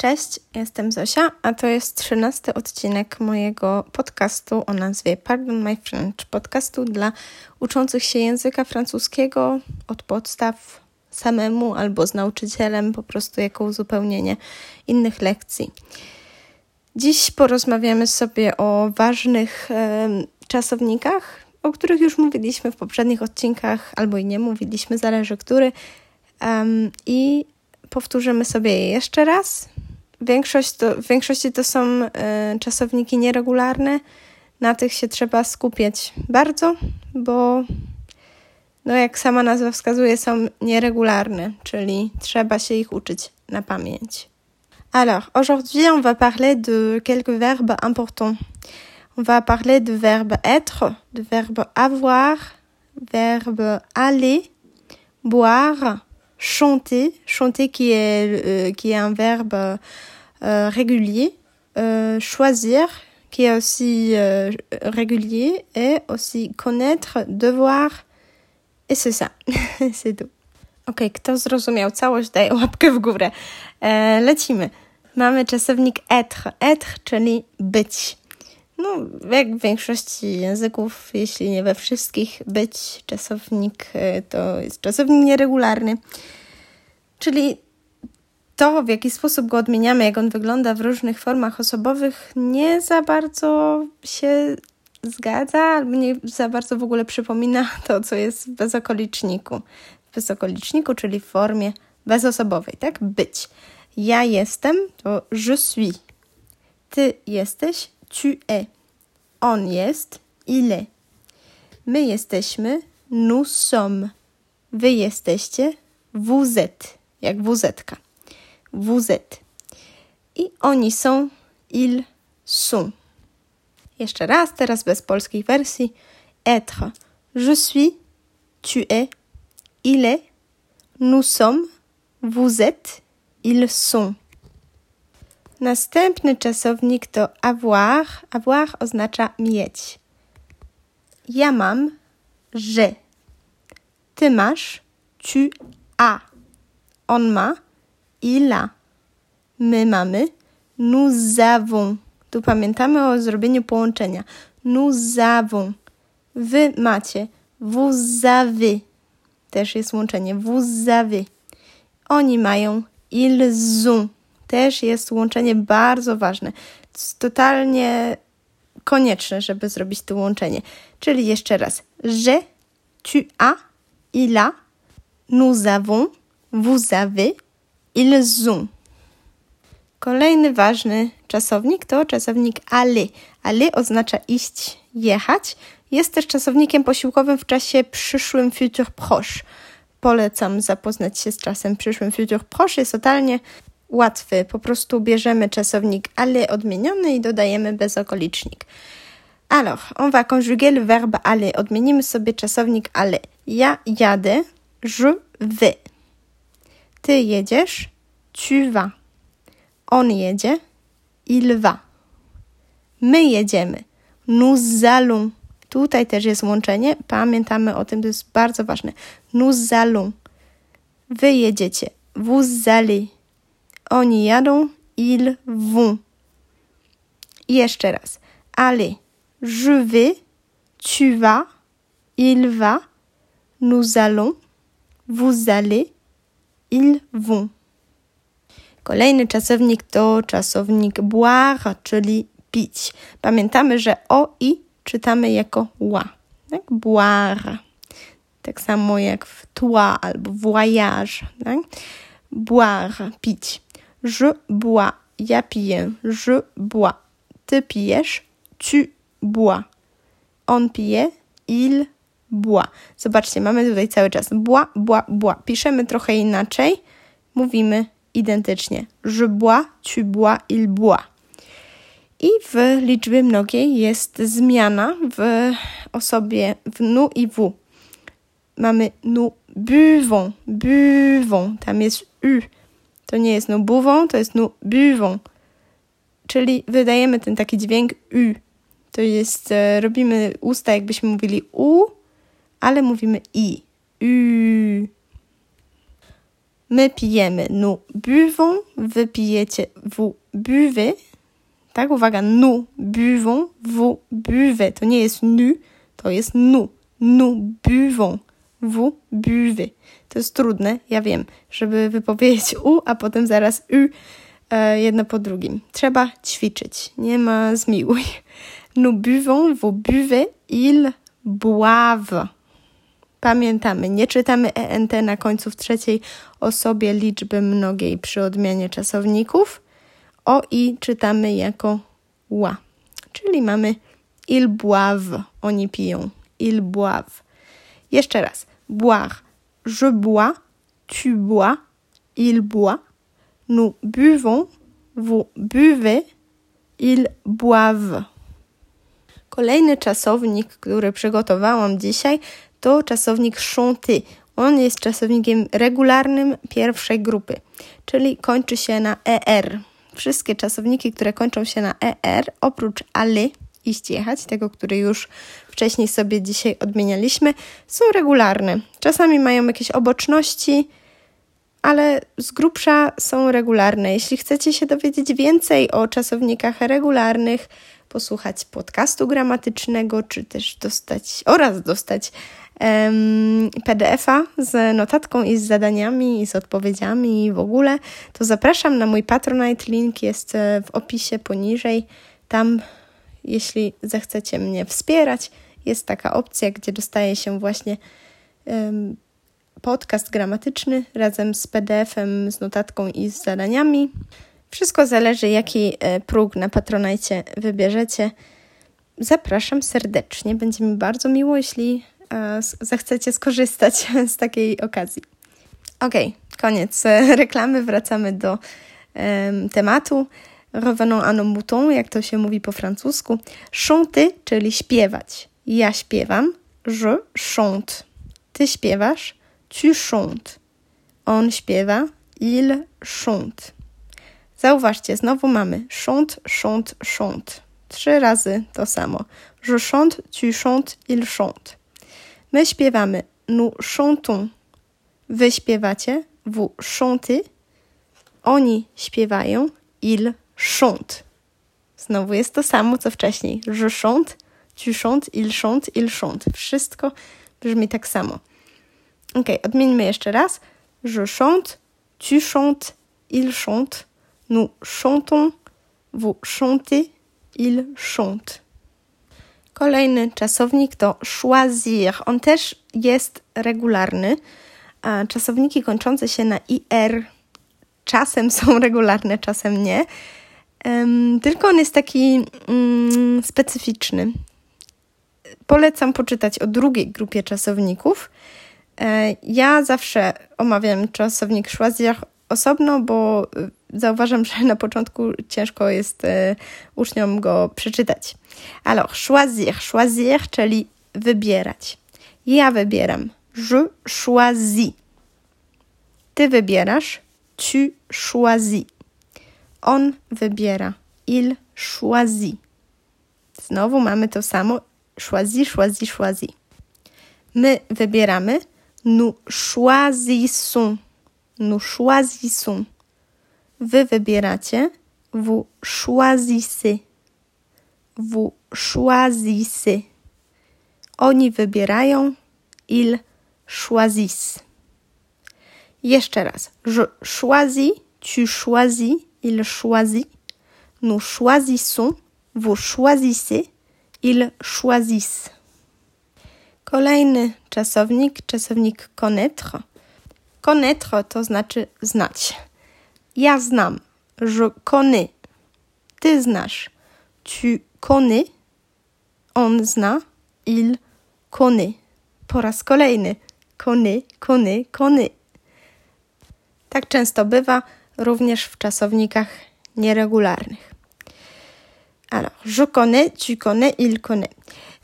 Cześć, jestem Zosia, a to jest trzynasty odcinek mojego podcastu o nazwie Pardon My French, podcastu dla uczących się języka francuskiego od podstaw samemu albo z nauczycielem, po prostu jako uzupełnienie innych lekcji. Dziś porozmawiamy sobie o ważnych e, czasownikach, o których już mówiliśmy w poprzednich odcinkach, albo i nie mówiliśmy, zależy który. Um, I powtórzymy sobie je jeszcze raz. Większość to, w większości to są y, czasowniki nieregularne. Na tych się trzeba skupiać bardzo, bo no jak sama nazwa wskazuje, są nieregularne, czyli trzeba się ich uczyć na pamięć. Alors, aujourd'hui, on va parler de quelques verbes importants. On va parler de verbe être, de verbe avoir, verbe aller, boire, chanter, chanter qui est, euh, qui est un verbe régulier, euh, choisir qui est aussi euh, régulier et aussi connaître, devoir et c'est ça, c'est tout. Ok, kto zrozumiał całość, daje łapkę w górę. E, lecimy. Mamy czasownik être. Être, czyli być. No, jak w większości języków, jeśli nie we wszystkich, być czasownik e, to jest czasownik nieregularny. Czyli to, w jaki sposób go odmieniamy, jak on wygląda w różnych formach osobowych, nie za bardzo się zgadza, albo nie za bardzo w ogóle przypomina to, co jest w bezokoliczniku. W bezokoliczniku, czyli w formie bezosobowej, tak? Być. Ja jestem to je suis. Ty jesteś tu es. On jest, il est. My jesteśmy, nous sommes. Wy jesteście, vous êtes, jak wuzetka. Vous êtes. I oni są, ils sont. Jeszcze raz, teraz bez polskich wersji. Être. Je suis, tu es, il est, nous sommes, vous êtes, ils sont. Następny czasownik to avoir. Avoir oznacza mieć. Ja mam, że. Ty masz, tu as. On ma, il a. My mamy, nous avons. Tu pamiętamy o zrobieniu połączenia. Nous avons. Wy macie, vous avez. Też jest łączenie, vous avez. Oni mają, ils ont też jest łączenie bardzo ważne. Totalnie konieczne, żeby zrobić to łączenie. Czyli jeszcze raz. Je, tu as, il a, nous avons, vous avez, ils ont. Kolejny ważny czasownik to czasownik aller. Aller oznacza iść, jechać. Jest też czasownikiem posiłkowym w czasie przyszłym futur proche. Polecam zapoznać się z czasem przyszłym futur proche. Jest totalnie łatwy. Po prostu bierzemy czasownik aller odmieniony i dodajemy bezokolicznik. Alors, on va conjuguer le verbe aller. Odmienimy sobie czasownik aller. Ja jadę, je vais. Ty jedziesz, tu vas. On jedzie, il va. My jedziemy, nous allons. Tutaj też jest łączenie. Pamiętamy o tym, to jest bardzo ważne. Nous allons. Wy jedziecie, vous allez. Oni jadą, ils vont. I jeszcze raz. Allez, je vais, tu vas, il va, nous allons, vous allez, ils vont. Kolejny czasownik to czasownik boire, czyli pić. Pamiętamy, że o i czytamy jako ła. Tak? Boire. Tak samo jak w toi albo voyage. Tak? Boire, pić. Je bois. Ja piję. Je bois. Ty pijesz. Tu bois. On pije. Il boit. Zobaczcie, mamy tutaj cały czas bois, bois, bois. Piszemy trochę inaczej. Mówimy identycznie. Je bois, tu bois, il boit. I w liczbie mnogiej jest zmiana w osobie w nu i w. Mamy nous buvons, buvons. Tam jest u. To nie jest nous buvons, to jest nous buvons. Czyli wydajemy ten taki dźwięk u. To jest, e, robimy usta jakbyśmy mówili u, ale mówimy i. U. My pijemy. Nous buvons. Wy pijecie. Vous buvez. Tak, uwaga. Nous buvons. Vous buvez. To nie jest nu, to jest nous. Nous buvons. Vous buvez. To jest trudne, ja wiem, żeby wypowiedzieć u, a potem zaraz u e, jedno po drugim. Trzeba ćwiczyć. Nie ma zmiłuj. Nous buvons, vous buvez, ils boivent. Pamiętamy, nie czytamy ENT na końcu w trzeciej osobie liczby mnogiej przy odmianie czasowników. O i czytamy jako ła. Czyli mamy il boivent, oni piją. Il boivent. Jeszcze raz. Boire. Je bois. Tu bois. Il boit. Nous buvons. Vous buvez. Ils boivent. Kolejny czasownik, który przygotowałam dzisiaj, to czasownik chanter. On jest czasownikiem regularnym pierwszej grupy, czyli kończy się na er. Wszystkie czasowniki, które kończą się na er, oprócz aller, iść jechać, tego, który już wcześniej sobie dzisiaj odmienialiśmy, są regularne. Czasami mają jakieś oboczności, ale z grubsza są regularne. Jeśli chcecie się dowiedzieć więcej o czasownikach regularnych, posłuchać podcastu gramatycznego, czy też dostać oraz dostać um, PDF-a z notatką i z zadaniami, i z odpowiedziami i w ogóle, to zapraszam na mój Patronite. Link jest e, w opisie poniżej. Tam, jeśli zechcecie mnie wspierać, jest taka opcja, gdzie dostaje się właśnie um, podcast gramatyczny razem z PDF-em, z notatką i z zadaniami. Wszystko zależy, jaki e, próg na Patronajcie wybierzecie. Zapraszam serdecznie. Będzie mi bardzo miło, jeśli e, zechcecie skorzystać z takiej okazji. Ok, koniec reklamy. Wracamy do um, tematu. Revenons à nos moutons, jak to się mówi po francusku. Chanter, czyli śpiewać. Ja śpiewam. Je chante. Ty śpiewasz. Tu chantes. On śpiewa. Il chante. Zauważcie, znowu mamy chante, chante, chante. Trzy razy to samo. Je chante, tu chantes, il chante. My śpiewamy. Nous chantons. Wy śpiewacie. Vous chantez. Oni śpiewają. Il chante. Znowu jest to samo, co wcześniej. Je chante, tu chantes, il chante, il chante. Wszystko brzmi tak samo. Ok, odmieńmy jeszcze raz. Je chante, tu chantes, il chante. Nous chantons, vous chantez, il chante. Kolejny czasownik to choisir. On też jest regularny. Czasowniki kończące się na ir czasem są regularne, czasem nie. Tylko on jest taki um, specyficzny. Polecam poczytać o drugiej grupie czasowników. E, ja zawsze omawiam czasownik choisir osobno, bo zauważam, że na początku ciężko jest e, uczniom go przeczytać. Alors, choisir, choisir, czyli wybierać. Ja wybieram. Je choisis. Ty wybierasz. Tu choisis. On wybiera. Il choisit. Znowu mamy to samo. Choisis, choisis, choisis. My wybieramy. Nous choisissons. Nous choisissons. Wy wybieracie. Vous choisissez. Vous choisissez. Oni wybierają. Ils choisissent. Jeszcze raz. Je choisis, tu choisis, il choisit. Nous choisissons, vous choisissez, ils choisissent. Kolejny czasownik, czasownik connaître. Connaître to znaczy znać. Ja znam. Je connais. Ty znasz. Tu connais. On zna. Il connaît. Po raz kolejny. Connaît, connaît, connaît. Tak często bywa również w czasownikach nieregularnych. Alors, je connais, tu connais, il connaît.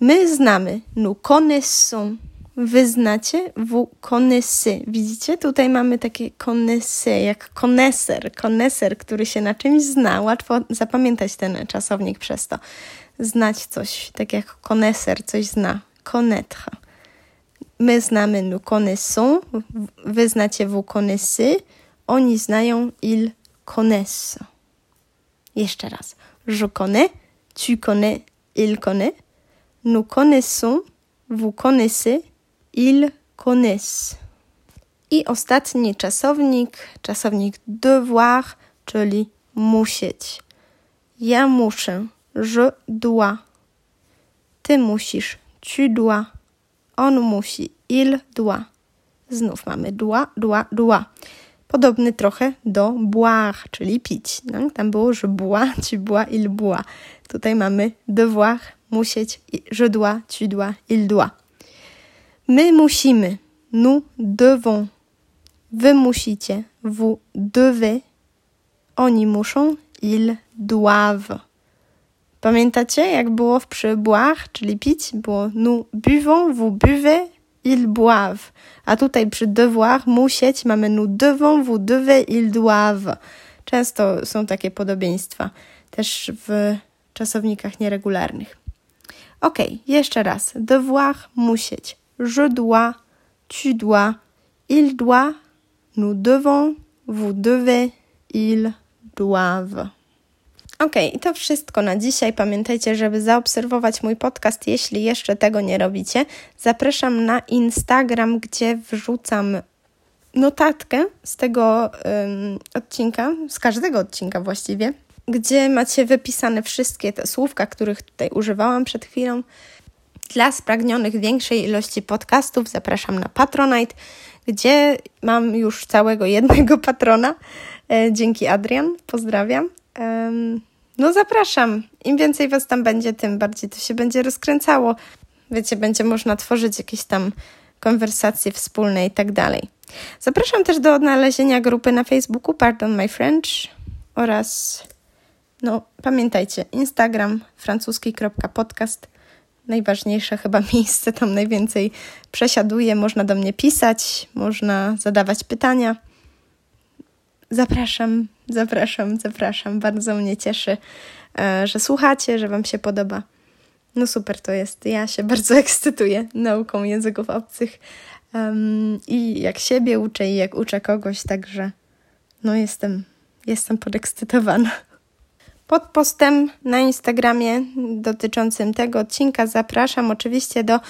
My znamy. Nous connaissons. Wy znacie, vous connaissez. Widzicie? Tutaj mamy takie connaissez, jak koneser, koneser, który się na czymś zna. Łatwo zapamiętać ten czasownik przez to. Znać coś, tak jak koneser coś zna. Connaître. My znamy, nous connaissons. Wy znacie, vous connaissez. Oni znają, ils connaissent. Jeszcze raz. Je connais, tu connais, il connaît. Nous connaissons, vous connaissez, ils connaissent. I ostatni czasownik, czasownik devoir, czyli musieć. Ja muszę, je dois. Ty musisz, tu dois. On musi, il doit. Znów mamy doit, doit, doit. Podobny trochę do boire, czyli pić. No, tam było je bois, tu bois, il boit. Tutaj mamy devoir, musieć, je dois, tu dois, il doit. My musimy, nous devons. Wy musicie, vous devez. Oni muszą, ils doivent. Pamiętacie, jak było w przy boire, czyli pić? Było nous buvons, vous buvez, ils boivent. A tutaj przy devoir, musieć, mamy nous devons, vous devez, ils doivent. Często są takie podobieństwa, też w czasownikach nieregularnych. Ok, jeszcze raz. Devoir, musieć. Je dois, tu dois, il doit, nous devons, vous devez, ils doivent. Ok, i to wszystko na dzisiaj. Pamiętajcie, żeby zaobserwować mój podcast, jeśli jeszcze tego nie robicie. Zapraszam na Instagram, gdzie wrzucam notatkę z tego um, odcinka, z każdego odcinka właściwie, gdzie macie wypisane wszystkie te słówka, których tutaj używałam przed chwilą. Dla spragnionych większej ilości podcastów zapraszam na Patronite, gdzie mam już całego jednego patrona. E, dzięki Adrian, pozdrawiam. No zapraszam. Im więcej was tam będzie, tym bardziej to się będzie rozkręcało. Wiecie, będzie można tworzyć jakieś tam konwersacje wspólne i tak dalej. Zapraszam też do odnalezienia grupy na Facebooku Pardon My French oraz no pamiętajcie, Instagram francuski.podcast najważniejsze chyba miejsce, tam najwięcej przesiaduje, można do mnie pisać, można zadawać pytania. Zapraszam, zapraszam, zapraszam. Bardzo mnie cieszy, e, że słuchacie, że Wam się podoba. No super to jest. Ja się bardzo ekscytuję nauką języków obcych um, i jak siebie uczę i jak uczę kogoś, także no jestem, jestem podekscytowana. Pod postem na Instagramie dotyczącym tego odcinka zapraszam oczywiście do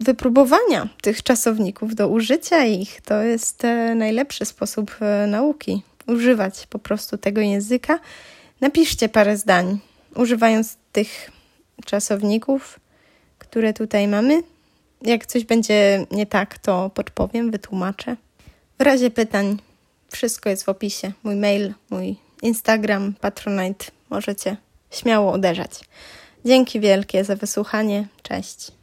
wypróbowania tych czasowników, do użycia ich. To jest e, najlepszy sposób e, nauki używać po prostu tego języka. Napiszcie parę zdań, używając tych czasowników, które tutaj mamy. Jak coś będzie nie tak, to podpowiem, wytłumaczę. W razie pytań wszystko jest w opisie. Mój mail, mój Instagram, Patronite. Możecie śmiało uderzać. Dzięki wielkie za wysłuchanie. Cześć.